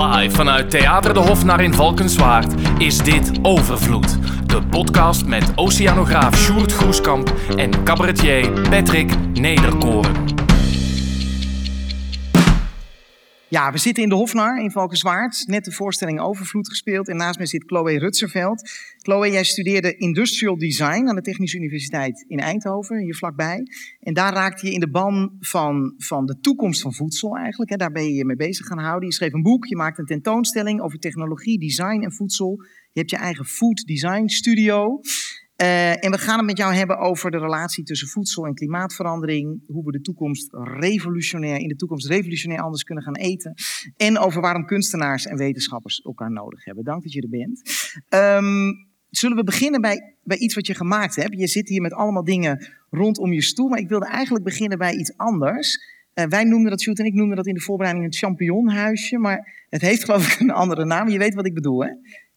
Live vanuit Theater de Hofnar in Valkenswaard is dit Overvloed. De podcast met oceanograaf Sjoerd Groeskamp en cabaretier Patrick Nederkoren. Ja, we zitten in de Hofnar in Valkenswaard. Net de voorstelling Overvloed gespeeld. En naast mij zit Chloe Rutserveld. Chloe, jij studeerde Industrial Design aan de Technische Universiteit in Eindhoven, hier vlakbij. En daar raakte je in de ban van, van de toekomst van voedsel eigenlijk. Daar ben je je mee bezig gaan houden. Je schreef een boek, je maakte een tentoonstelling over technologie, design en voedsel. Je hebt je eigen food design studio. Uh, en we gaan het met jou hebben over de relatie tussen voedsel en klimaatverandering. Hoe we de toekomst revolutionair, in de toekomst revolutionair anders kunnen gaan eten. En over waarom kunstenaars en wetenschappers elkaar nodig hebben. Dank dat je er bent. Um, zullen we beginnen bij, bij iets wat je gemaakt hebt? Je zit hier met allemaal dingen rondom je stoel. Maar ik wilde eigenlijk beginnen bij iets anders. Uh, wij noemden dat, Sjoerd en ik noemden dat in de voorbereiding het champignonhuisje. Maar het heeft geloof ik een andere naam. Je weet wat ik bedoel, hè?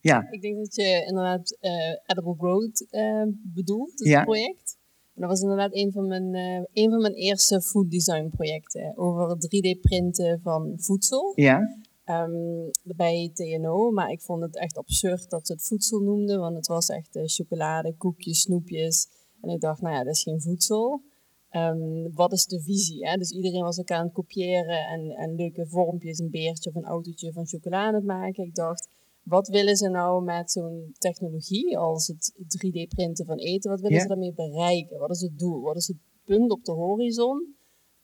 Ja. Ik denk dat je inderdaad uh, Edible Growth uh, bedoelt, het ja. project. En dat was inderdaad een van mijn, uh, een van mijn eerste food design projecten. Over 3D-printen van voedsel. Ja. Um, bij TNO, maar ik vond het echt absurd dat ze het voedsel noemden, want het was echt chocolade, koekjes, snoepjes. En ik dacht, nou ja, dat is geen voedsel. Um, wat is de visie? Hè? Dus iedereen was elkaar aan het kopiëren en, en leuke vormpjes, een beertje of een autootje van chocolade aan het maken. Ik dacht, wat willen ze nou met zo'n technologie als het 3D-printen van eten? Wat willen ze daarmee bereiken? Wat is het doel? Wat is het punt op de horizon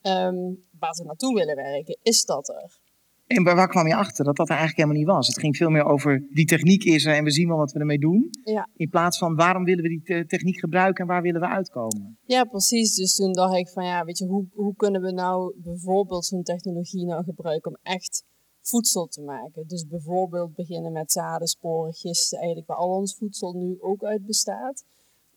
um, waar ze naartoe willen werken? Is dat er? En waar kwam je achter dat dat er eigenlijk helemaal niet was? Het ging veel meer over die techniek is er en we zien wel wat we ermee doen. Ja. In plaats van waarom willen we die techniek gebruiken en waar willen we uitkomen? Ja, precies. Dus toen dacht ik van ja, weet je, hoe, hoe kunnen we nou bijvoorbeeld zo'n technologie nou gebruiken om echt voedsel te maken. Dus bijvoorbeeld beginnen met zaden, sporen, gisten, eigenlijk waar al ons voedsel nu ook uit bestaat.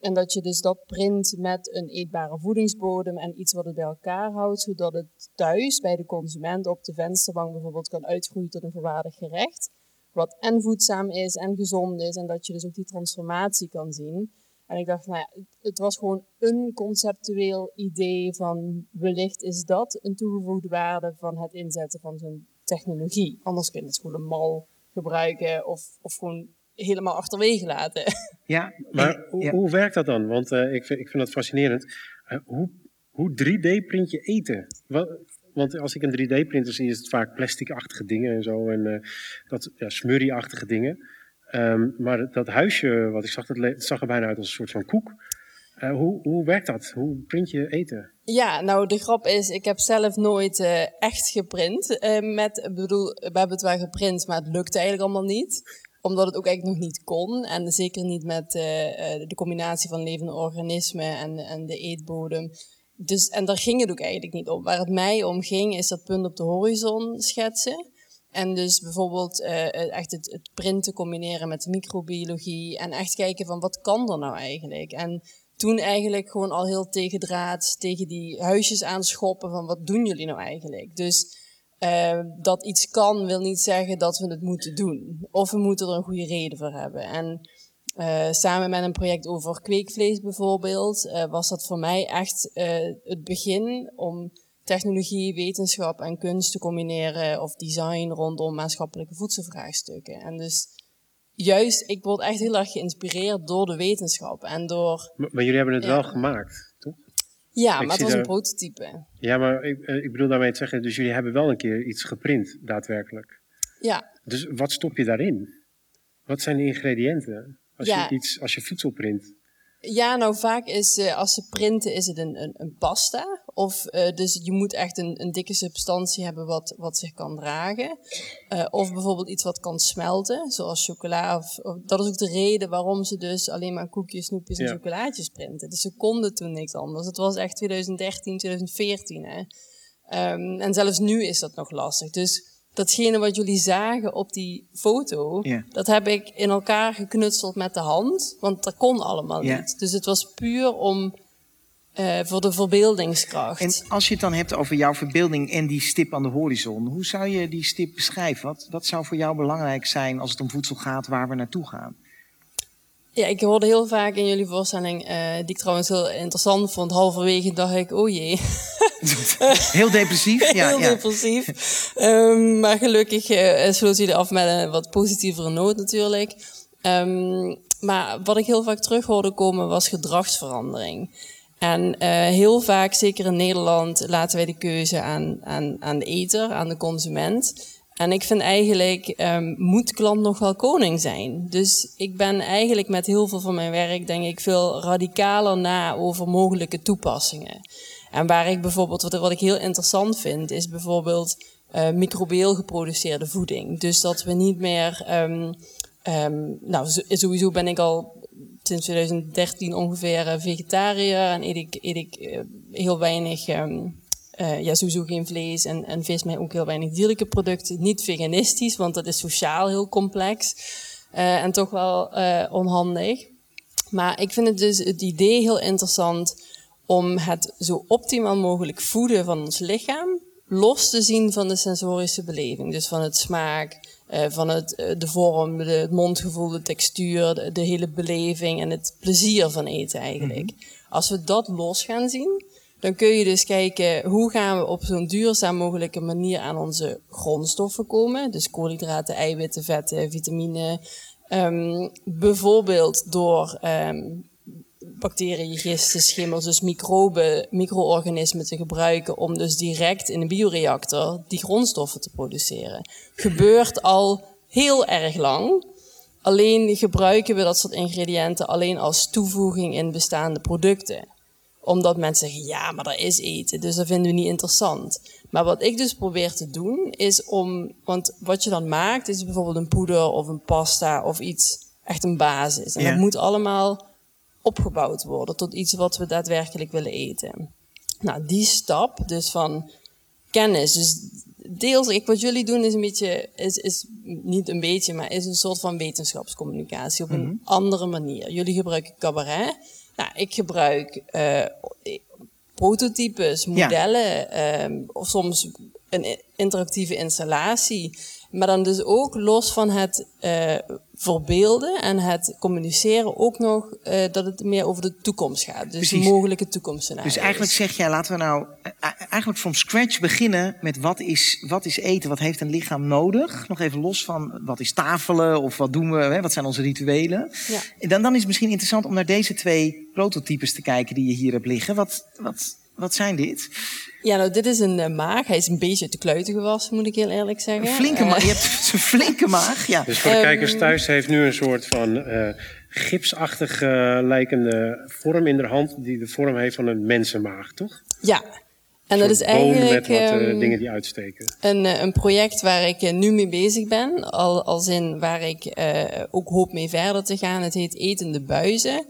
En dat je dus dat print met een eetbare voedingsbodem en iets wat het bij elkaar houdt, zodat het thuis bij de consument op de vensterbank bijvoorbeeld kan uitgroeien tot een volwaardig gerecht. Wat en voedzaam is en gezond is en dat je dus ook die transformatie kan zien. En ik dacht, nou ja, het was gewoon een conceptueel idee van wellicht is dat een toegevoegde waarde van het inzetten van zo'n technologie. Anders kun je het gewoon een mal gebruiken of, of gewoon helemaal achterwege laten. Ja, maar hoe, hoe werkt dat dan? Want uh, ik, vind, ik vind dat fascinerend. Uh, hoe, hoe 3D-print je eten? Wat, want als ik een 3D-printer zie, is het vaak plastic-achtige dingen en zo. En uh, dat ja, smurrie-achtige dingen. Um, maar dat huisje wat ik zag, dat zag er bijna uit als een soort van koek. Uh, hoe, hoe werkt dat? Hoe print je eten? Ja, nou de grap is, ik heb zelf nooit uh, echt geprint. Uh, met, bedoel, we hebben het wel geprint, maar het lukte eigenlijk allemaal niet. Omdat het ook eigenlijk nog niet kon. En zeker niet met de combinatie van levende organismen en, en de eetbodem. Dus, en daar ging het ook eigenlijk niet om. Waar het mij om ging, is dat punt op de horizon schetsen. En dus bijvoorbeeld echt het, het printen combineren met microbiologie. En echt kijken van wat kan er nou eigenlijk? En toen eigenlijk gewoon al heel tegendraad tegen die huisjes aanschoppen van wat doen jullie nou eigenlijk? Dus uh, dat iets kan wil niet zeggen dat we het moeten doen. Of we moeten er een goede reden voor hebben. En uh, samen met een project over kweekvlees bijvoorbeeld, uh, was dat voor mij echt het begin om technologie, wetenschap en kunst te combineren of design rondom maatschappelijke voedselvraagstukken. En dus juist, ik word echt heel erg geïnspireerd door de wetenschap en door... Maar, maar jullie hebben het wel gemaakt, toch? Ja, maar het was een prototype. Ja, maar ik, eh, ik bedoel daarmee te zeggen, dus jullie hebben wel een keer iets geprint, daadwerkelijk. Ja. Dus wat stop je daarin? Wat zijn de ingrediënten als, je, iets, als je voedsel print? Ja, nou vaak is, uh, als ze printen, is het een, een, een pasta. Of uh, dus je moet echt een, een dikke substantie hebben wat, wat zich kan dragen. Uh, of bijvoorbeeld iets wat kan smelten, zoals chocola. Of, of, dat is ook de reden waarom ze dus alleen maar koekjes, snoepjes en ja. chocolaatjes printen. Dus ze konden toen niks anders. Het was echt 2013, 2014. Hè. Um, en zelfs nu is dat nog lastig. Dus datgene wat jullie zagen op die foto, yeah. dat heb ik in elkaar geknutseld met de hand. Want dat kon allemaal yeah. niet. Dus het was puur om uh, voor de verbeeldingskracht. En als je het dan hebt over jouw verbeelding en die stip aan de horizon, hoe zou je die stip beschrijven? Wat, wat zou voor jou belangrijk zijn als het om voedsel gaat, waar we naartoe gaan? Ja, ik hoorde heel vaak in jullie voorstelling, uh, die ik trouwens heel interessant vond, halverwege dacht ik, oh jee. Heel depressief. Ja, Heel ja. depressief. Ehm, maar gelukkig uh, sloot hij er af met een wat positievere noot natuurlijk. Um, maar wat ik heel vaak terug hoorde komen was gedragsverandering. En uh, heel vaak, zeker in Nederland, laten wij de keuze aan, aan, aan de eter, aan de consument. En ik vind eigenlijk, um, moet klant nog wel koning zijn? Dus ik ben eigenlijk met heel veel van mijn werk, denk ik, veel radicaler na over mogelijke toepassingen. En waar ik bijvoorbeeld, wat, wat ik heel interessant vind, is bijvoorbeeld uh, microbieel geproduceerde voeding. Dus dat we niet meer, um, um, nou sowieso ben ik al sinds 2013 ongeveer uh, vegetariër en eet ik, ik uh, heel weinig, ja sowieso geen vlees en, en vis, maar ook heel weinig dierlijke producten. Niet veganistisch, want dat is sociaal heel complex en toch wel onhandig. Maar ik vind het dus het idee heel interessant om het zo optimaal mogelijk voeden van ons lichaam los te zien van de sensorische beleving. Dus van het smaak, uh, van het, uh, de vorm, de, het mondgevoel, de textuur, de, de, hele beleving en het plezier van eten eigenlijk. Mm -hmm. Als we dat los gaan zien, dan kun je dus kijken hoe gaan we op zo'n duurzaam mogelijke manier aan onze grondstoffen komen. Dus koolhydraten, eiwitten, vetten, vitamine. Um, bijvoorbeeld door um, bacteriën, gisten, schimmels, dus microben, micro-organismen te gebruiken om dus direct in een bioreactor die grondstoffen te produceren. Gebeurt al heel erg lang. Alleen gebruiken we dat soort ingrediënten alleen als toevoeging in bestaande producten. Omdat mensen zeggen, ja, maar dat is eten, dus dat vinden we niet interessant. Maar wat ik dus probeer te doen, is om, want wat je dan maakt, is bijvoorbeeld een poeder of een pasta of iets, echt een basis. En Ja. dat moet allemaal opgebouwd worden tot iets wat we daadwerkelijk willen eten. Nou, die stap, dus van kennis, dus deels, ik, wat jullie doen is een beetje, is, is niet een beetje, maar is een soort van wetenschapscommunicatie op een andere manier. Jullie gebruiken cabaret. Nou, ik gebruik eh, prototypes, Ja. modellen, ehm, of soms een interactieve installatie. Maar dan dus ook los van het eh verbeelden en het communiceren ook nog eh, dat het meer over de toekomst gaat. Dus Precies. mogelijke toekomstscenario's. Dus eigenlijk zeg jij, laten we nou eh, eigenlijk from scratch beginnen met wat is, wat is eten, wat heeft een lichaam nodig? Nog even los van wat is tafelen of wat doen we, hè, wat zijn onze rituelen? Ja. En dan, dan is het misschien interessant om naar deze twee prototypes te kijken die je hier hebt liggen. Wat, wat, wat zijn dit? Ja, nou, dit is een eh, maag. Hij is een beetje de kluiten gewassen, moet ik heel eerlijk zeggen. Een flinke Eh, maag. Je hebt een flinke maag. Ja. Dus voor de Ehm, kijkers thuis heeft nu een soort van eh gipsachtig eh, lijkende vorm in de hand, die de vorm heeft van een mensenmaag, toch? ja. En dat is eigenlijk met wat eh, ehm, dingen die uitsteken. een, eh, een project waar ik eh, nu mee bezig ben. Al, als in waar ik eh, ook hoop mee verder te gaan. Het heet Etende Buizen.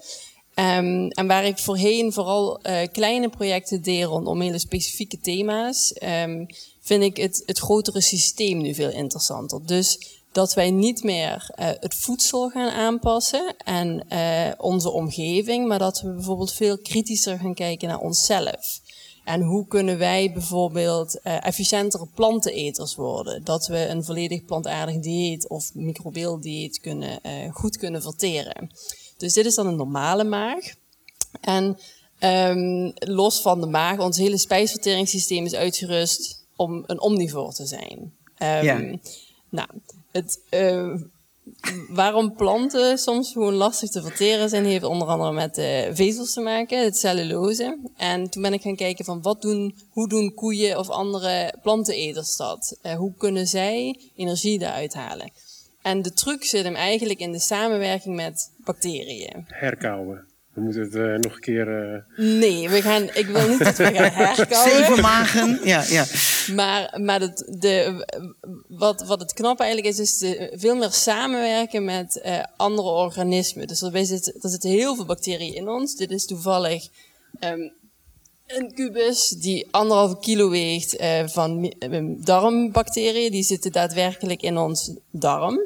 Ehm, en waar ik voorheen vooral eh, kleine projecten deed rondom hele specifieke thema's, ehm, vind ik het, het grotere systeem nu veel interessanter. Dus dat wij niet meer eh, het voedsel gaan aanpassen en eh, onze omgeving, maar dat we bijvoorbeeld veel kritischer gaan kijken naar onszelf. En hoe kunnen wij bijvoorbeeld efficiëntere planteneters worden? Dat we een volledig plantaardig dieet of microbieel dieet kunnen, goed kunnen verteren. Dus dit is dan een normale maag. En ehm, los van de maag, ons hele spijsverteringssysteem is uitgerust om een omnivoor te zijn. Ehm, Ja. Nou, het, eh, waarom planten soms gewoon lastig te verteren zijn, heeft onder andere met vezels te maken, het cellulose. En toen ben ik gaan kijken van wat doen, hoe doen koeien of andere planteneters dat? Eh, hoe kunnen zij energie daaruit halen? En de truc zit hem eigenlijk in de samenwerking met bacteriën. Herkauwen. We moeten het eh, nog een keer. eh, Nee, we gaan, ik wil niet dat we gaan herkauwen. Zeven magen. Ja, ja. Maar, maar het, de, wat, wat het knap eigenlijk is, is de, veel meer samenwerken met eh, andere organismen. Dus er, zitten, er zitten heel veel bacteriën in ons. Dit is toevallig ehm, een kubus die anderhalve kilo weegt eh, van eh, darmbacteriën. Die zitten daadwerkelijk in ons darm.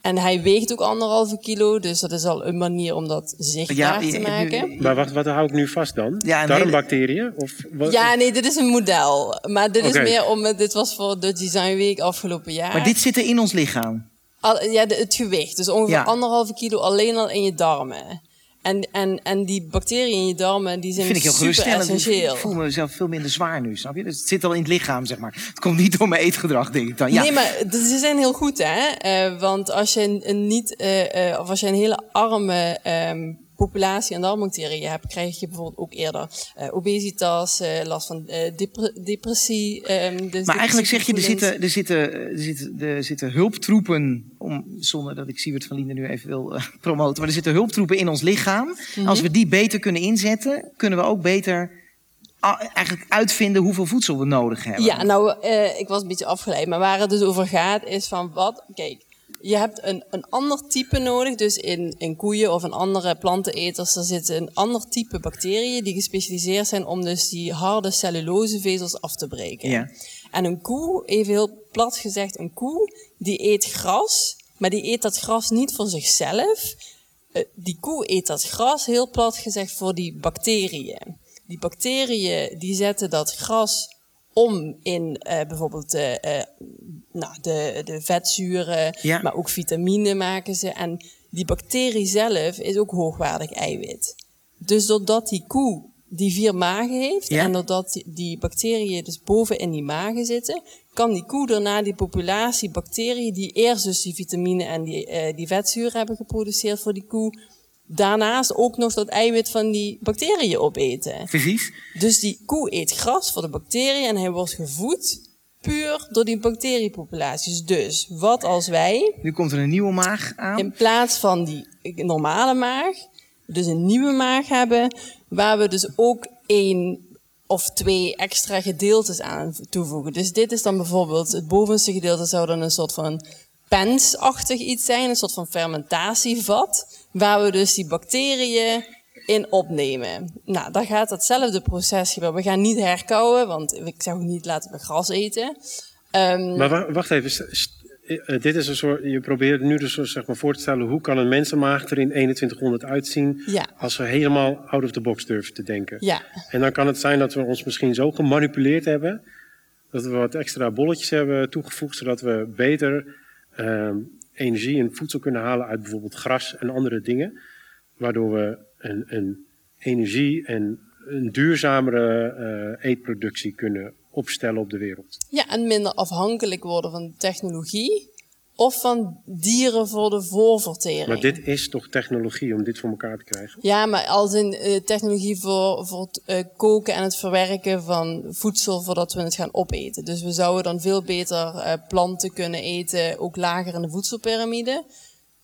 En hij weegt ook anderhalve kilo, dus dat is al een manier om dat zichtbaar Ja, te maken. Maar wat, wat hou ik nu vast dan? Ja, Darmbacteriën? Of wat? Ja, nee, dit is een model. Maar dit is meer om, dit was voor de Design Week afgelopen jaar. Maar dit zit er in ons lichaam. Al, ja, de- het gewicht. Dus ongeveer Ja. anderhalve kilo alleen al in je darmen. En, en, en die bacteriën in je darmen, die zijn vind ik heel super essentieel. Ik voel mezelf veel minder zwaar nu, snap je? Dus het zit al in het lichaam, zeg maar. Het komt niet door mijn eetgedrag, denk ik dan. Ja. Nee, maar ze zijn heel goed, hè? Eh, want als je een, niet, eh, eh, of als je een hele arme ehm, populatie aan darmbacteriën hebt, krijg je bijvoorbeeld ook eerder obesitas, last van depre- depressie. ehm, dus Maar eigenlijk zeg je, er zitten, er, zitten, er, zitten, er zitten hulptroepen, om, zonder dat ik Siewert van Linden nu even wil eh, promoten, maar er zitten hulptroepen in ons lichaam. Mhm. Als we die beter kunnen inzetten, kunnen we ook beter eigenlijk uitvinden hoeveel voedsel we nodig hebben. Ja, nou, eh, ik was een beetje afgeleid. Maar waar het dus over gaat, is van wat. Kijk, je hebt een, een ander type nodig. Dus in, in koeien of in andere planteneters, er zitten een ander type bacteriën die gespecialiseerd zijn om dus die harde cellulosevezels af te breken. Ja. En een koe, even heel plat gezegd, een koe die eet gras, maar die eet dat gras niet voor zichzelf. Eh, die koe eet dat gras, heel plat gezegd, voor die bacteriën. Die bacteriën die zetten dat gras om in eh, bijvoorbeeld eh, nou, de, de vetzuren, Ja. maar ook vitamine maken ze. En die bacterie zelf is ook hoogwaardig eiwit. Dus doordat die koe die vier magen heeft Ja. en doordat die bacteriën dus boven in die magen zitten, kan die koe daarna die populatie bacteriën die eerst dus die vitamine en die, eh, die vetzuren hebben geproduceerd voor die koe, daarnaast ook nog dat eiwit van die bacteriën opeten. Precies. Dus die koe eet gras voor de bacteriën en hij wordt gevoed puur door die bacteriepopulaties. Dus wat als wij Nu komt er een nieuwe maag aan. in plaats van die normale maag, dus een nieuwe maag hebben, waar we dus ook één of twee extra gedeeltes aan toevoegen. Dus dit is dan bijvoorbeeld, het bovenste gedeelte zou dan een soort van pensachtig iets zijn, een soort van fermentatievat, waar we dus die bacteriën in opnemen. Nou, dan gaat datzelfde proces gebeuren. We gaan niet herkauwen, want ik ook niet laten we gras eten. Ehm, Maar wa- wacht even. Eh, dit is een soort, je probeert nu dus zeg maar voor te stellen hoe kan een mensenmaag er in 2100 uitzien Ja. als we helemaal out of the box durven te denken. ja, En dan kan het zijn dat we ons misschien zo gemanipuleerd hebben dat we wat extra bolletjes hebben toegevoegd zodat we beter ehm, energie en voedsel kunnen halen uit bijvoorbeeld gras en andere dingen, waardoor we een, een energie en een duurzamere eh, eetproductie kunnen opstellen op de wereld. Ja, en minder afhankelijk worden van technologie of van dieren voor de voorvertering. Maar dit is toch technologie om dit voor elkaar te krijgen? Ja, maar als in eh, technologie voor, voor het eh, koken en het verwerken van voedsel voordat we het gaan opeten. Dus we zouden dan veel beter eh, planten kunnen eten, ook lager in de voedselpyramide.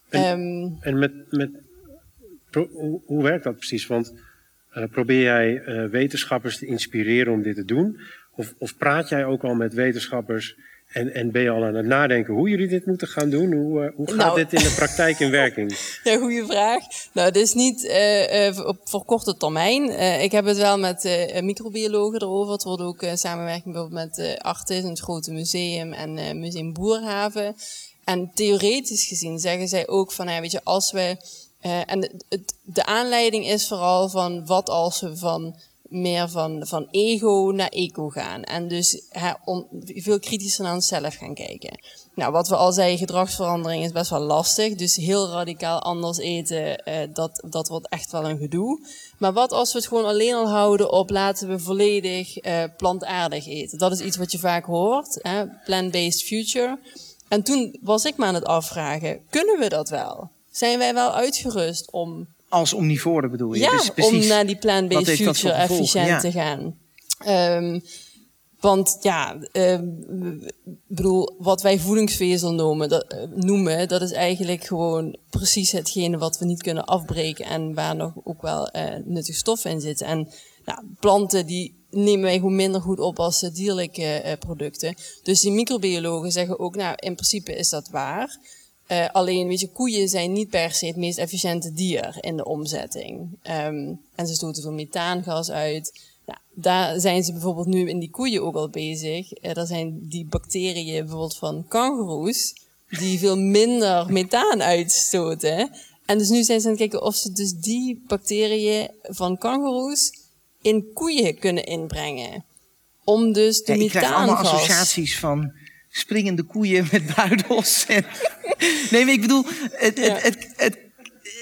En- Ehm, En met, met pro- hoe, hoe werkt dat precies? Want probeer jij wetenschappers te inspireren om dit te doen? Of, of praat jij ook al met wetenschappers en, en ben je al aan het nadenken hoe jullie dit moeten gaan doen? Hoe, eh, hoe gaat Nou. dit in de praktijk in werking? Ja, goede vraag. Nou, het is niet eh, op, voor korte termijn. Ik heb het wel met microbiologen erover. Het wordt ook samenwerking bijvoorbeeld met Artis, het grote museum en Museum Boerhaven. En theoretisch gezien zeggen zij ook van, ja, weet je, als we... en het- de aanleiding is vooral van wat als we van meer van, van ego naar eco gaan. En dus hè, om, veel kritischer naar onszelf gaan kijken. Nou, wat we al zeiden, gedragsverandering is best wel lastig. Dus heel radicaal anders eten, eh, dat, dat wordt echt wel een gedoe. Maar wat als we het gewoon alleen al houden op laten we volledig eh, plantaardig eten? Dat is iets wat je vaak hoort, plant-based future. En toen was ik me aan het afvragen, kunnen we dat wel? Zijn wij wel uitgerust om Als omnivoren bedoel je. ja, dus precies. om naar die plant-based heeft dat future efficiënt Ja. te gaan. Ehm, want ja, ehm, bedoel, wat wij voedingsvezel noemen dat, eh, noemen, dat is eigenlijk gewoon precies hetgene wat we niet kunnen afbreken en waar nog ook wel eh, nuttige stoffen in zitten. En nou, planten die nemen wij gewoon minder goed op als dierlijke eh, producten. Dus die microbiologen zeggen ook, nou, in principe is dat waar. Eh, alleen, weet je, koeien zijn niet per se het meest efficiënte dier in de omzetting. Ehm, en ze stoten veel methaangas uit. Nou, daar zijn ze bijvoorbeeld nu in die koeien ook al bezig. Eh, er zijn die bacteriën bijvoorbeeld van kangoeroes, die veel minder methaan uitstoten. En dus nu zijn ze aan het kijken of ze dus die bacteriën van kangoeroes in koeien kunnen inbrengen. Om dus de Ja, ik krijg allemaal methaangas... associaties van springende koeien met buidels. En... Nee, maar ik bedoel, het, het, Ja. het, het, Het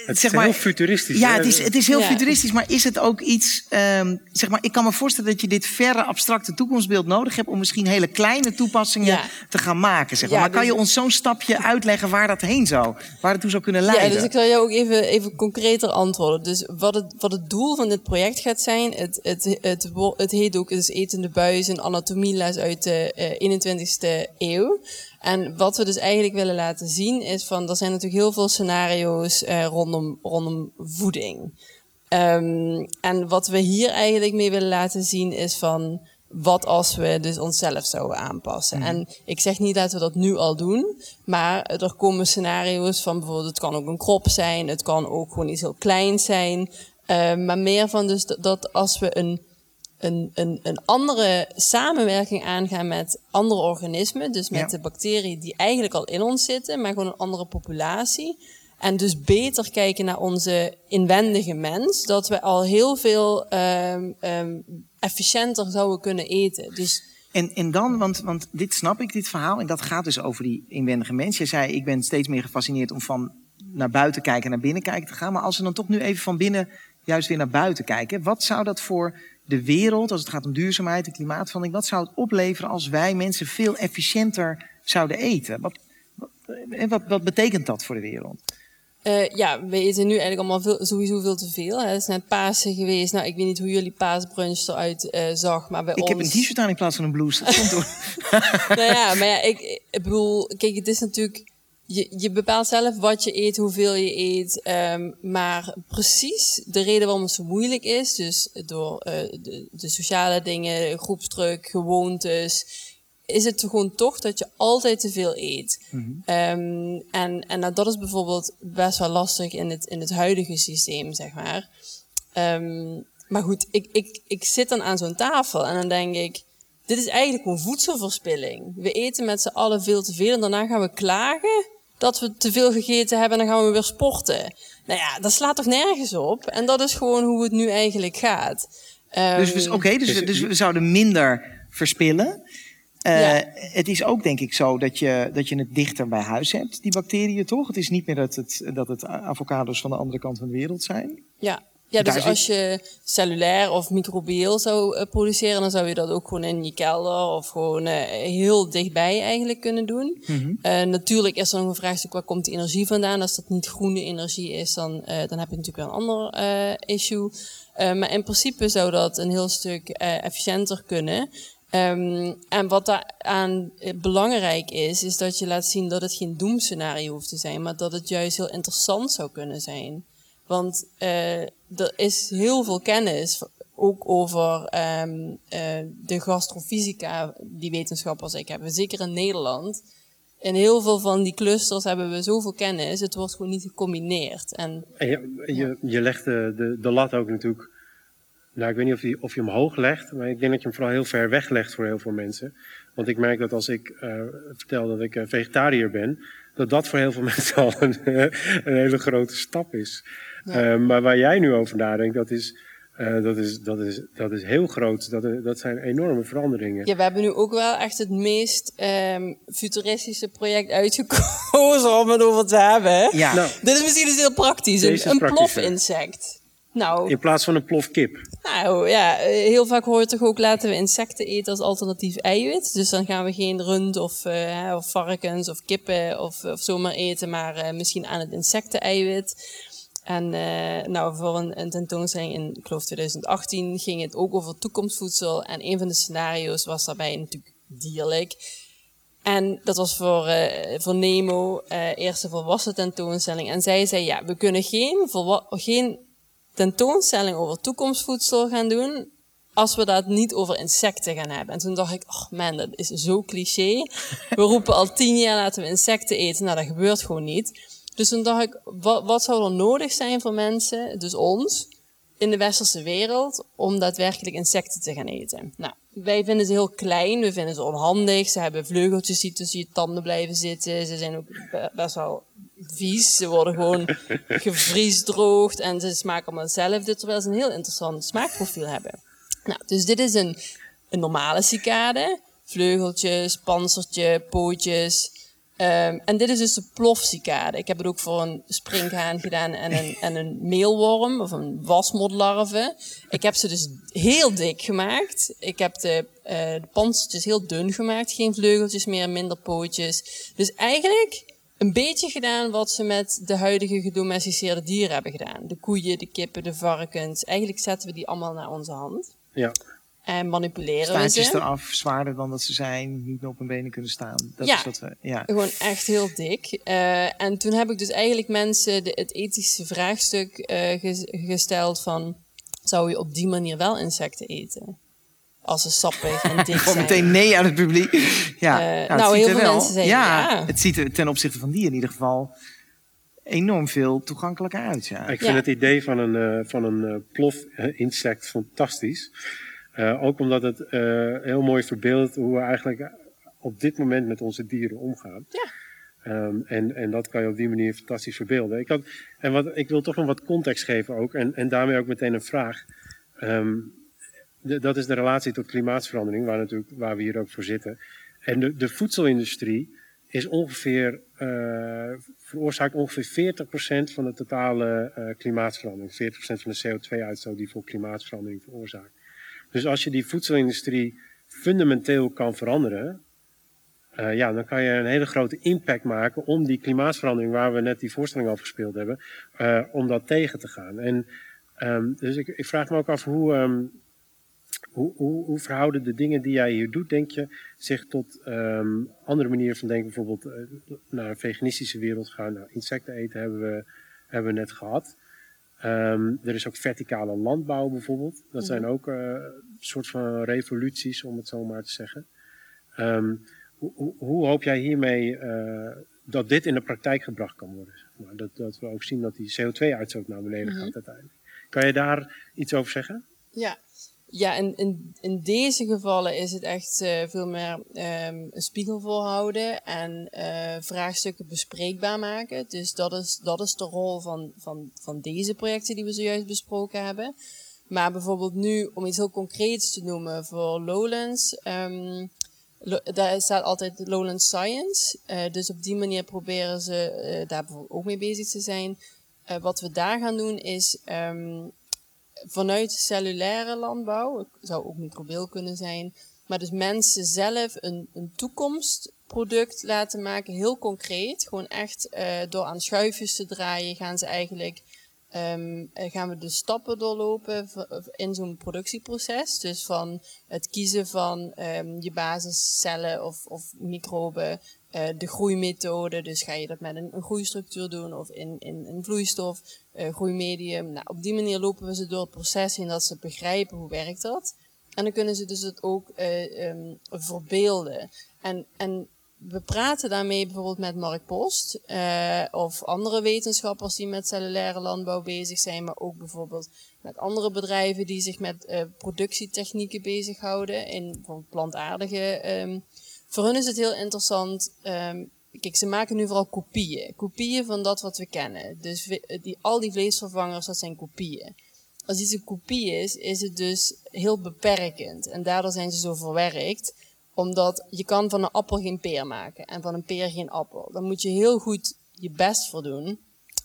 zeg is maar, heel futuristisch. Ja, hè? het is, het is heel Ja. futuristisch, maar is het ook iets... ehm, zeg maar, ik kan me voorstellen dat je dit verre, abstracte toekomstbeeld nodig hebt... om misschien hele kleine toepassingen Ja. te gaan maken. Zeg maar. Ja, maar kan dus- je ons zo'n stapje uitleggen waar dat heen zou? Waar het toe zou kunnen leiden? Ja, dus ik zal jou ook even, even concreter antwoorden. Dus wat het, wat het doel van dit project gaat zijn, het, het, het, het heet ook dus Etende Buis, een anatomieles uit de eh, 21ste eeuw. En wat we dus eigenlijk willen laten zien is van, er zijn natuurlijk heel veel scenario's eh, rondom, rondom voeding. Ehm, en wat we hier eigenlijk mee willen laten zien is van wat als we dus onszelf zouden aanpassen. En ik zeg niet dat we dat nu al doen, maar er komen scenario's van bijvoorbeeld het kan ook een krop zijn, het kan ook gewoon iets heel kleins zijn. Ehm, maar meer van dus dat- dat als we een een, een, een andere samenwerking aangaan met andere organismen. Dus met Ja. de bacteriën die eigenlijk al in ons zitten, maar gewoon een andere populatie. En dus beter kijken naar onze inwendige mens. Dat we al heel veel ehm, ehm, efficiënter zouden kunnen eten. Dus En, en dan, want, want dit snap ik, dit verhaal. En dat gaat dus over die inwendige mens. Je zei, ik ben steeds meer gefascineerd om van naar buiten kijken, naar binnen kijken te gaan. Maar als we dan toch nu even van binnen juist weer naar buiten kijken. Wat zou dat voor de wereld, als het gaat om duurzaamheid en klimaatverandering, wat zou het opleveren als wij mensen veel efficiënter zouden eten? Wat, wat, wat, wat betekent dat voor de wereld? eh, ja, we eten nu eigenlijk allemaal veel, sowieso veel te veel. Hè. Het is net Pasen geweest. Nou, ik weet niet hoe jullie paasbrunch eruit eh, zag, maar bij Ik ons... heb een t-shirt aan in plaats van een blouse. Dat komt door. nou ja, maar ja, ik, ik bedoel, kijk, het is natuurlijk. Je, je bepaalt zelf wat je eet, hoeveel je eet. ehm, maar precies de reden waarom het zo moeilijk is, dus door eh, de, de sociale dingen, groepsdruk, gewoontes, is het gewoon toch dat je altijd te veel eet. Ehm, en en nou, dat is bijvoorbeeld best wel lastig in het, in het huidige systeem, zeg maar. Ehm, maar goed, ik, ik, ik zit dan aan zo'n tafel en dan denk ik, dit is eigenlijk gewoon voedselverspilling. We eten met z'n allen veel te veel en daarna gaan we klagen dat we te veel gegeten hebben en dan gaan we weer sporten. Nou ja, dat slaat toch nergens op? En dat is gewoon hoe het nu eigenlijk gaat. Dus, we- Ehm, oké, dus, Dus- dus we zouden minder verspillen. Eh, Ja. Het is ook denk ik zo dat je, dat je het dichter bij huis hebt, die bacteriën toch? Het is niet meer dat het, dat het avocados van de andere kant van de wereld zijn. Ja. Ja, dus als je cellulair of microbieel zou eh, produceren, dan zou je dat ook gewoon in je kelder of gewoon eh, heel dichtbij eigenlijk kunnen doen. Eh, natuurlijk is er nog een vraagstuk, waar komt die energie vandaan? Als dat niet groene energie is, dan, dan heb je natuurlijk wel een ander issue. Maar in principe zou dat een heel stuk efficiënter kunnen. Ehm, en wat daaraan belangrijk is, is dat je laat zien dat het geen doemscenario hoeft te zijn, maar dat het juist heel interessant zou kunnen zijn. Want eh, er is heel veel kennis, ook over ehm, eh, de gastrofysica, die wetenschappers ik hebben, zeker in Nederland. In heel veel van die clusters hebben we zoveel kennis, het wordt gewoon niet gecombineerd. En je, je, legt de, de, de lat ook natuurlijk. Nou, ik weet niet of je, of je hem hoog legt, maar ik denk dat je hem vooral heel ver weg legt voor heel veel mensen. Want ik merk dat als ik eh, vertel dat ik eh, vegetariër ben, dat dat voor heel veel mensen al een, een hele grote stap is. Ja. Eh, maar waar jij nu over nadenkt, dat is, eh, dat is, dat is, dat is heel groot. Dat, dat zijn enorme veranderingen. ja, we hebben nu ook wel echt het meest ehm, futuristische project uitgekozen om het over te hebben. hè? Ja, Nou, Dit is misschien dus heel praktisch, een, praktischer. plofinsect. Nou, in plaats van een plof kip. Nou ja, eh, heel vaak hoor je toch ook laten we insecten eten als alternatief eiwit. Dus dan gaan we geen rund of, hè, of varkens of kippen of, of zomaar eten, maar eh, misschien aan het insecten-eiwit. En eh, nou, voor een, een tentoonstelling in, ik geloof 2018, ging het ook over toekomstvoedsel. En een van de scenario's was daarbij natuurlijk dierlijk. En dat was voor, eh, voor Nemo, eh eerste volwassen tentoonstelling. En zij zei, ja, we kunnen geen, geen tentoonstelling over toekomstvoedsel gaan doen als we dat niet over insecten gaan hebben. En toen dacht ik, oh man, dat is zo cliché. We roepen al tien jaar laten we insecten eten. Nou, dat gebeurt gewoon niet. Dus toen dacht ik, wat, wat zou er nodig zijn voor mensen, dus ons, in de westerse wereld, om daadwerkelijk insecten te gaan eten? Nou, wij vinden ze heel klein, we vinden ze onhandig. Ze hebben vleugeltjes die tussen je tanden blijven zitten. Ze zijn ook be- best wel vies. Ze worden gewoon gevriesdroogd en ze smaken allemaal hetzelfde, terwijl ze een heel interessant smaakprofiel hebben. Nou, dus dit is een, een normale cicade. Vleugeltjes, panzertje, pootjes. Ehm, en dit is dus de plofcicade. Ik heb het ook voor een springhaan gedaan en een, en een meelworm of een wasmodlarve. Ik heb ze dus heel dik gemaakt. Ik heb de, uh, de heel dun gemaakt. Geen vleugeltjes meer, minder pootjes. Dus eigenlijk een beetje gedaan wat ze met de huidige gedomesticeerde dieren hebben gedaan. De koeien, de kippen, de varkens. Eigenlijk zetten we die allemaal naar onze hand. Ja. En manipuleren Staartjes ze. eraf, zwaarder dan dat ze zijn, niet meer op hun benen kunnen staan. Dat Ja. is wat we, ja. Gewoon echt heel dik. Eh, en toen heb ik dus eigenlijk mensen de, het ethische vraagstuk eh, ges- gesteld van... Zou je op die manier wel insecten eten? Als ze sappig en dik Gewoon zijn. meteen nee aan het publiek. Ja, Eh, het nou, ziet heel veel wel- mensen zeggen ja. Het ziet er ten opzichte van die in ieder geval enorm veel toegankelijker uit. Ja. Ik vind Ja. het idee van een, eh, van een eh, plof-insect fantastisch. Eh, ook omdat het eh, heel mooi verbeeldt hoe we eigenlijk op dit moment met onze dieren omgaan. Ja. Ehm, en, en dat kan je op die manier fantastisch verbeelden. Ik, had, en wat, ik wil toch nog wat context geven ook. En, en daarmee ook meteen een vraag. Ehm, de- dat is de relatie tot klimaatsverandering, waar, natuurlijk, waar we hier ook voor zitten. En de, de voedselindustrie is ongeveer, eh, veroorzaakt ongeveer 40% van de totale klimaatsverandering. 40% van de CO2-uitstoot die voor klimaatsverandering veroorzaakt. Dus als je die voedselindustrie fundamenteel kan veranderen, eh, ja, dan kan je een hele grote impact maken om die klimaatsverandering, waar we net die voorstelling over gespeeld hebben, eh, om dat tegen te gaan. En ehm, dus ik, ik vraag me ook af hoe, ehm, hoe, hoe, hoe verhouden de dingen die jij hier doet, denk je, zich tot ehm, andere manieren van denken, bijvoorbeeld eh, naar een veganistische wereld gaan. Nou, insecten eten hebben we, hebben we net gehad. Ehm, er is ook verticale landbouw bijvoorbeeld. Dat zijn ook eh, een soort van revoluties, om het zo maar te zeggen. Ehm, hoe, hoe, hoop jij hiermee eh, dat dit in de praktijk gebracht kan worden? Zeg maar? dat, dat we ook zien dat die CO2-uitstoot naar beneden Mhm. gaat uiteindelijk. Kan je daar iets over zeggen? Ja, ja in, in, in deze gevallen is het echt eh, veel meer ehm, een spiegel voorhouden en eh, vraagstukken bespreekbaar maken. Dus dat is, dat is de rol van, van, van deze projecten die we zojuist besproken hebben. Maar bijvoorbeeld nu, om iets heel concreets te noemen voor Lowlands, ehm, daar staat altijd Lowlands Science. Eh, dus op die manier proberen ze daar bijvoorbeeld ook mee bezig te zijn. Wat we daar gaan doen is ehm, vanuit cellulaire landbouw, het zou ook microbieel kunnen zijn, maar dus mensen zelf een, een toekomstproduct laten maken, heel concreet. Gewoon echt eh, door aan schuifjes te draaien gaan ze eigenlijk, ehm, eh, gaan we de stappen doorlopen in zo'n productieproces. Dus van het kiezen van ehm, je basiscellen of, of microben, eh, de groeimethode. Dus ga je dat met een, groeistructuur doen of in, in een vloeistof, eh, groeimedium. Nou, op die manier lopen we ze door het proces heen dat ze begrijpen hoe werkt dat. En dan kunnen ze dus het ook ehm, verbeelden. En, en we praten daarmee bijvoorbeeld met Mark Post eh, of andere wetenschappers die met cellulaire landbouw bezig zijn, maar ook bijvoorbeeld met andere bedrijven die zich met eh, productietechnieken bezighouden in plantaardige. ehm, voor hun is het heel interessant. ehm, kijk, ze maken nu vooral kopieën. Kopieën van dat wat we kennen. Dus die, al die vleesvervangers, dat zijn kopieën. Als iets een kopie is, is het dus heel beperkend. En daardoor zijn ze zo verwerkt. Omdat je kan van een appel geen peer maken. En van een peer geen appel. Dan moet je heel goed je best voor doen.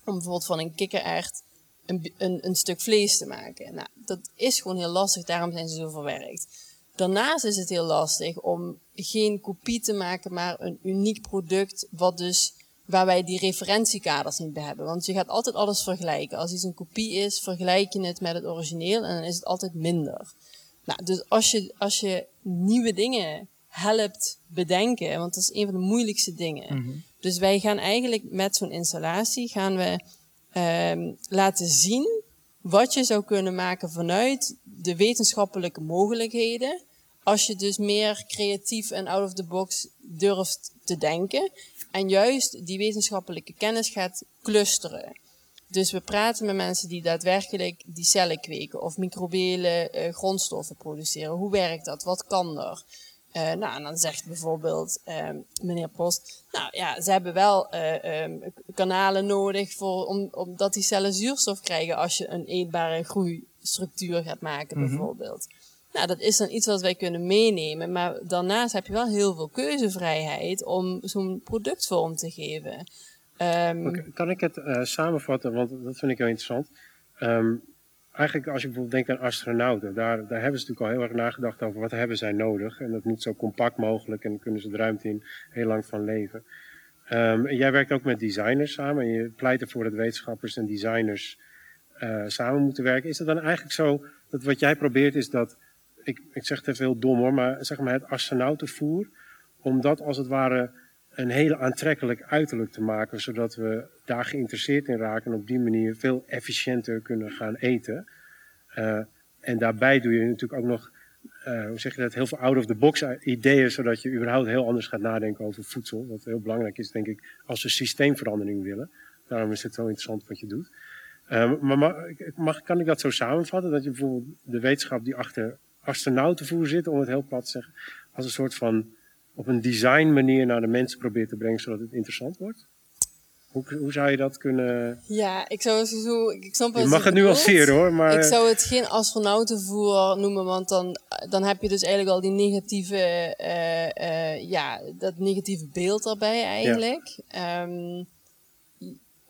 Om bijvoorbeeld van een kikkererwt een, een, een stuk vlees te maken. Nou, dat is gewoon heel lastig. Daarom zijn ze zo verwerkt. Daarnaast is het heel lastig om geen kopie te maken, maar een uniek product wat dus, waar wij die referentiekaders niet bij hebben. Want je gaat altijd alles vergelijken. Als iets een kopie is, vergelijk je het met het origineel en dan is het altijd minder. Nou, dus als je, als je nieuwe dingen helpt bedenken, want dat is een van de moeilijkste dingen. Dus wij gaan eigenlijk met zo'n installatie gaan we ehm, laten zien wat je zou kunnen maken vanuit de wetenschappelijke mogelijkheden. Als je dus meer creatief en out of the box durft te denken. En juist die wetenschappelijke kennis gaat clusteren. Dus we praten met mensen die daadwerkelijk die cellen kweken of microbiële eh, grondstoffen produceren. Hoe werkt dat? Wat kan er? Eh, nou, en dan zegt bijvoorbeeld ehm, meneer Post, nou ja, ze hebben wel eh, ehm, kanalen nodig voor, om, omdat die cellen zuurstof krijgen als je een eetbare groeistructuur gaat maken, bijvoorbeeld. Nou, dat is dan iets wat wij kunnen meenemen. Maar daarnaast heb je wel heel veel keuzevrijheid om zo'n productvorm te geven. Um, kan ik het uh, samenvatten? Want dat vind ik heel interessant. Um, eigenlijk als je bijvoorbeeld denkt aan astronauten, daar, daar hebben ze natuurlijk al heel erg nagedacht over wat hebben zij nodig. En dat moet zo compact mogelijk en kunnen ze de ruimte in heel lang van leven. En jij werkt ook met designers samen en je pleit ervoor dat wetenschappers en designers uh, samen moeten werken. Is het dan eigenlijk zo dat wat jij probeert is dat, ik, ik zeg het even dom hoor, maar zeg maar het astronautenvoer, om dat als het ware een hele aantrekkelijk uiterlijk te maken, zodat we daar geïnteresseerd in raken en op die manier veel efficiënter kunnen gaan eten. Uh, en daarbij doe je natuurlijk ook nog, uh, hoe zeg je dat, heel veel out-of-the-box ideeën, zodat je überhaupt heel anders gaat nadenken over voedsel. Wat heel belangrijk is, denk ik, als we systeemverandering willen. Daarom is het zo interessant wat je doet. Uh, maar mag, kan ik dat zo samenvatten? Dat je bijvoorbeeld de wetenschap die achter astronautenvoer zit, om het heel plat te zeggen, als een soort van op een design manier naar de mensen probeert te brengen, zodat het interessant wordt? Hoe, hoe zou je dat kunnen... Ja, ik zou zo... Ik snap je mag het nuanceren hoor, maar... Ik zou het geen astronautenvoer noemen, want dan, dan heb je dus eigenlijk al die negatieve... Uh, uh, ja, dat negatieve beeld daarbij eigenlijk. Ja. Um,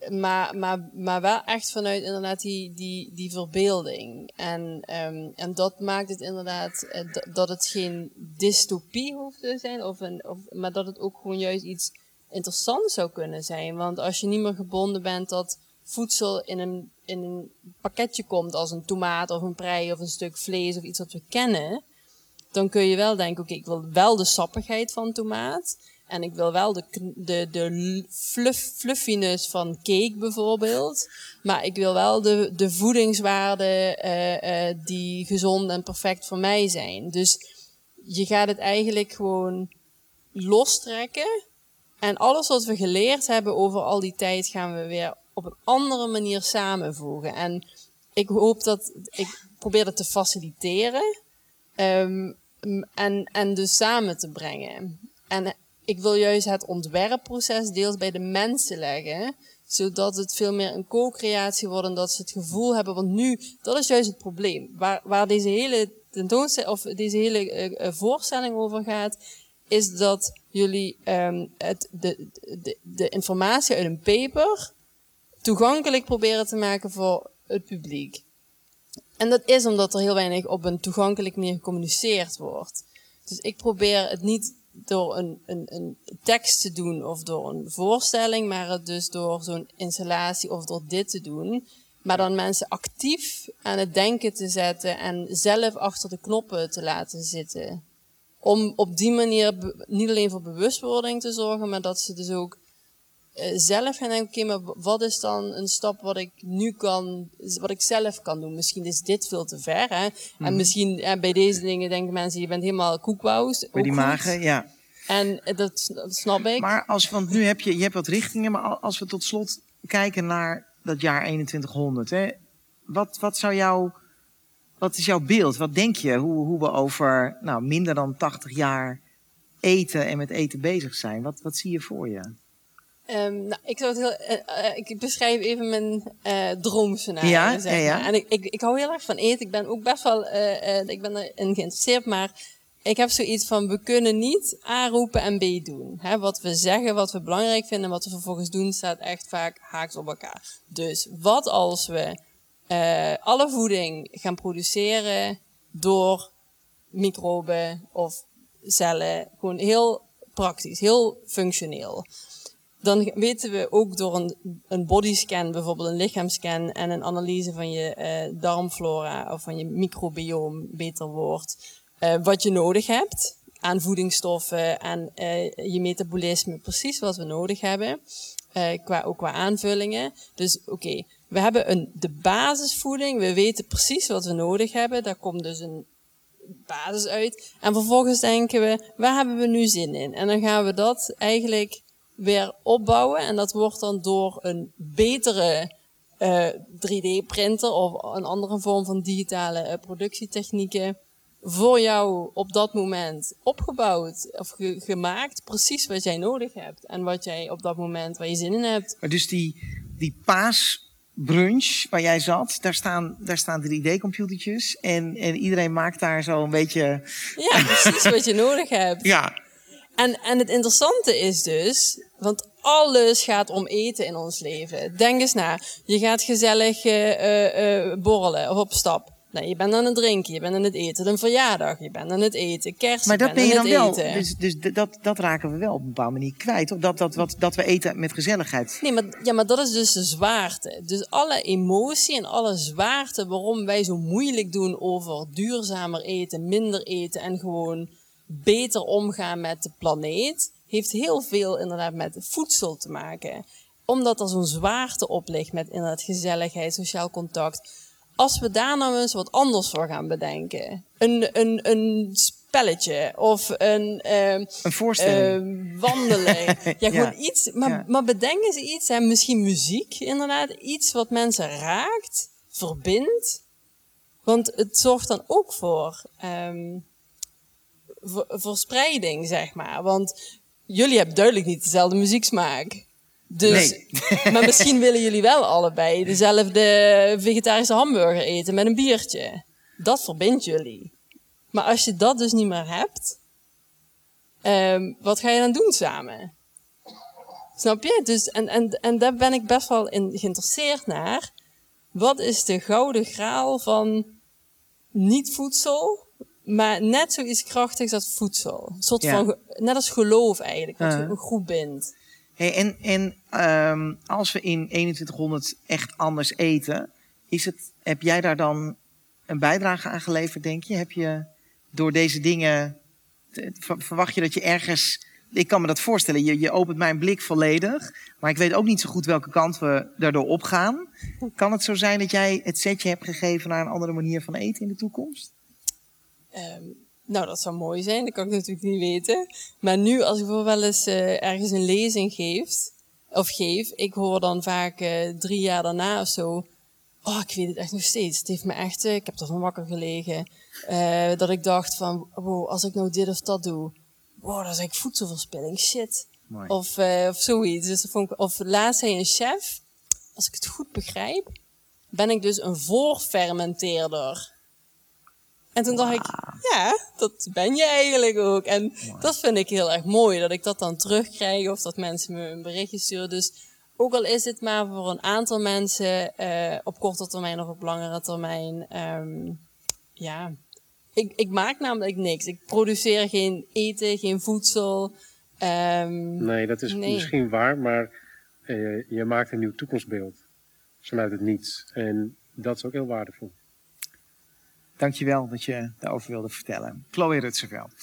maar, maar, maar wel echt vanuit inderdaad die, die, die verbeelding. En, um, en dat maakt het inderdaad uh, dat het geen dystopie hoeft te zijn, of een, of, maar dat het ook gewoon juist iets interessants zou kunnen zijn. Want als je niet meer gebonden bent dat voedsel in een, in een pakketje komt als een tomaat of een prei of een stuk vlees of iets wat we kennen, dan kun je wel denken, oké, ik wil wel de sappigheid van tomaat. En ik wil wel de, de, de fluff, fluffiness van cake bijvoorbeeld. Maar ik wil wel de, de voedingswaarden uh, uh, die gezond en perfect voor mij zijn. Dus je gaat het eigenlijk gewoon lostrekken. En alles wat we geleerd hebben over al die tijd gaan we weer op een andere manier samenvoegen. En ik hoop dat ik probeer dat te faciliteren. Um, en, en dus samen te brengen. En ik wil juist het ontwerpproces deels bij de mensen leggen, zodat het veel meer een co-creatie wordt en dat ze het gevoel hebben, want nu, dat is juist het probleem. Waar, waar deze hele tentoonstelling, of deze hele uh, voorstelling over gaat, is dat jullie um, het, de, de, de informatie uit een paper toegankelijk proberen te maken voor het publiek. En dat is omdat er heel weinig op een toegankelijk manier gecommuniceerd wordt. Dus ik probeer het niet door een, een, een tekst te doen of door een voorstelling, maar het dus door zo'n installatie of door dit te doen. Maar dan mensen actief aan het denken te zetten en zelf achter de knoppen te laten zitten. Om op die manier niet alleen voor bewustwording te zorgen, maar dat ze dus ook zelf gaan denken, oké, maar wat is dan een stap wat ik nu kan, wat ik zelf kan doen? Misschien is dit veel te ver, hè? En Mhm. misschien eh, bij deze dingen denken mensen, je bent helemaal koekwous. Bij die magen, ja. En eh, dat, dat snap ik. Maar als, want nu heb je, je hebt wat richtingen, maar als we tot slot kijken naar dat jaar 2100, hè? Wat, wat zou jouw, wat is jouw beeld? Wat denk je hoe, hoe we over nou, minder dan 80 jaar eten en met eten bezig zijn? Wat, wat zie je voor je? Um, nou, ik, zou het heel, uh, uh, ik beschrijf even mijn uh, droomscenario. Ja, zeg ja, ja. maar. En ik, ik, ik hou heel erg van eten. Ik ben ook best wel, ik ben erin geïnteresseerd, maar ik heb zoiets van, we kunnen niet A roepen en B doen. Hè, wat we zeggen, wat we belangrijk vinden en wat we vervolgens doen, staat echt vaak haaks op elkaar. Dus wat als we alle voeding gaan produceren door microben of cellen, gewoon heel praktisch, heel functioneel dan weten we ook door een, een bodyscan, bijvoorbeeld een lichaamscan en een analyse van je uh, darmflora of van je microbioom beter wordt, uh, wat je nodig hebt aan voedingsstoffen en uh, je metabolisme, precies wat we nodig hebben, qua, ook qua aanvullingen. Dus oké, we hebben een, de basisvoeding, we weten precies wat we nodig hebben, daar komt dus een basis uit. En vervolgens denken we, waar hebben we nu zin in? En dan gaan we dat eigenlijk weer opbouwen. En dat wordt dan door een betere uh, 3D-printer of een andere vorm van digitale uh, productietechnieken voor jou op dat moment opgebouwd of ge gemaakt. Precies wat jij nodig hebt en wat jij op dat moment waar je zin in hebt. Maar dus die, die paas brunch waar jij zat, daar staan, daar staan 3D-computertjes. En, en iedereen maakt daar zo een beetje. Ja, precies wat je nodig hebt. Ja. En, en het interessante is dus, want alles gaat om eten in ons leven. Denk eens na. Je gaat gezellig uh, uh, borrelen of op stap. Nee, je bent aan het drinken, je bent aan het eten. Een verjaardag, je bent aan het eten. Kerst, maar dat ben je dan wel. Dus, dus dat, dat raken we wel op een bepaalde manier kwijt. Of dat, dat, wat, dat we eten met gezelligheid. Nee, maar, ja, maar dat is dus de zwaarte. Dus alle emotie en alle zwaarte waarom wij zo moeilijk doen over duurzamer eten, minder eten en gewoon beter omgaan met de planeet, heeft heel veel inderdaad met voedsel te maken. Omdat er zo'n zwaarte op ligt met inderdaad gezelligheid, sociaal contact als we daar nou eens wat anders voor gaan bedenken. Een, een, een spelletje of een, uh, een voorstelling. Uh, wandeling. ja, gewoon iets. Maar, maar bedenken ze iets, hè, misschien muziek inderdaad. Iets wat mensen raakt, verbindt. Want het zorgt dan ook voor um, verspreiding, zeg maar. Want jullie hebben duidelijk niet dezelfde muzieksmaak. Dus, maar misschien willen jullie wel allebei dezelfde vegetarische hamburger eten met een biertje. Dat verbindt jullie. Maar als je dat dus niet meer hebt, um, wat ga je dan doen samen? Snap je? Dus, en, en, en daar ben ik best wel in geïnteresseerd naar. Wat is de gouden graal van niet voedsel, maar net zoiets krachtigs als voedsel? Een soort van, net als geloof eigenlijk, wat uh. een groep bindt. Hey, en en um, als we in 2100 echt anders eten, is het, heb jij daar dan een bijdrage aan geleverd, denk je? Heb je door deze dingen, verwacht je dat je ergens, ik kan me dat voorstellen, je, je opent mijn blik volledig, maar ik weet ook niet zo goed welke kant we daardoor opgaan. Kan het zo zijn dat jij het setje hebt gegeven naar een andere manier van eten in de toekomst? Um, nou, dat zou mooi zijn, dat kan ik natuurlijk niet weten. Maar nu, als ik bijvoorbeeld wel eens uh, ergens een lezing geef, of geef, ik hoor dan vaak uh, drie jaar daarna of zo. Oh, ik weet het echt nog steeds. Het heeft me echt, uh, ik heb ervan wakker gelegen. dat ik dacht van, wow, als ik nou dit of dat doe, wow, dat is eigenlijk voedselverspilling, shit. Mooi. Of, of zoiets. Dus vond ik, of laatst zei een chef, als ik het goed begrijp, ben ik dus een voorfermenteerder. En toen dacht ik, ja, dat ben je eigenlijk ook. En dat vind ik heel erg mooi, dat ik dat dan terugkrijg of dat mensen me een berichtje sturen. Dus ook al is het maar voor een aantal mensen uh, op korte termijn of op langere termijn. Um, ja, ik, ik maak namelijk niks. Ik produceer geen eten, geen voedsel. Um, nee, dat is nee. misschien waar, maar uh, je maakt een nieuw toekomstbeeld vanuit het niets. En dat is ook heel waardevol. Dankjewel dat je daarover wilde vertellen. Chloe Rutserveld.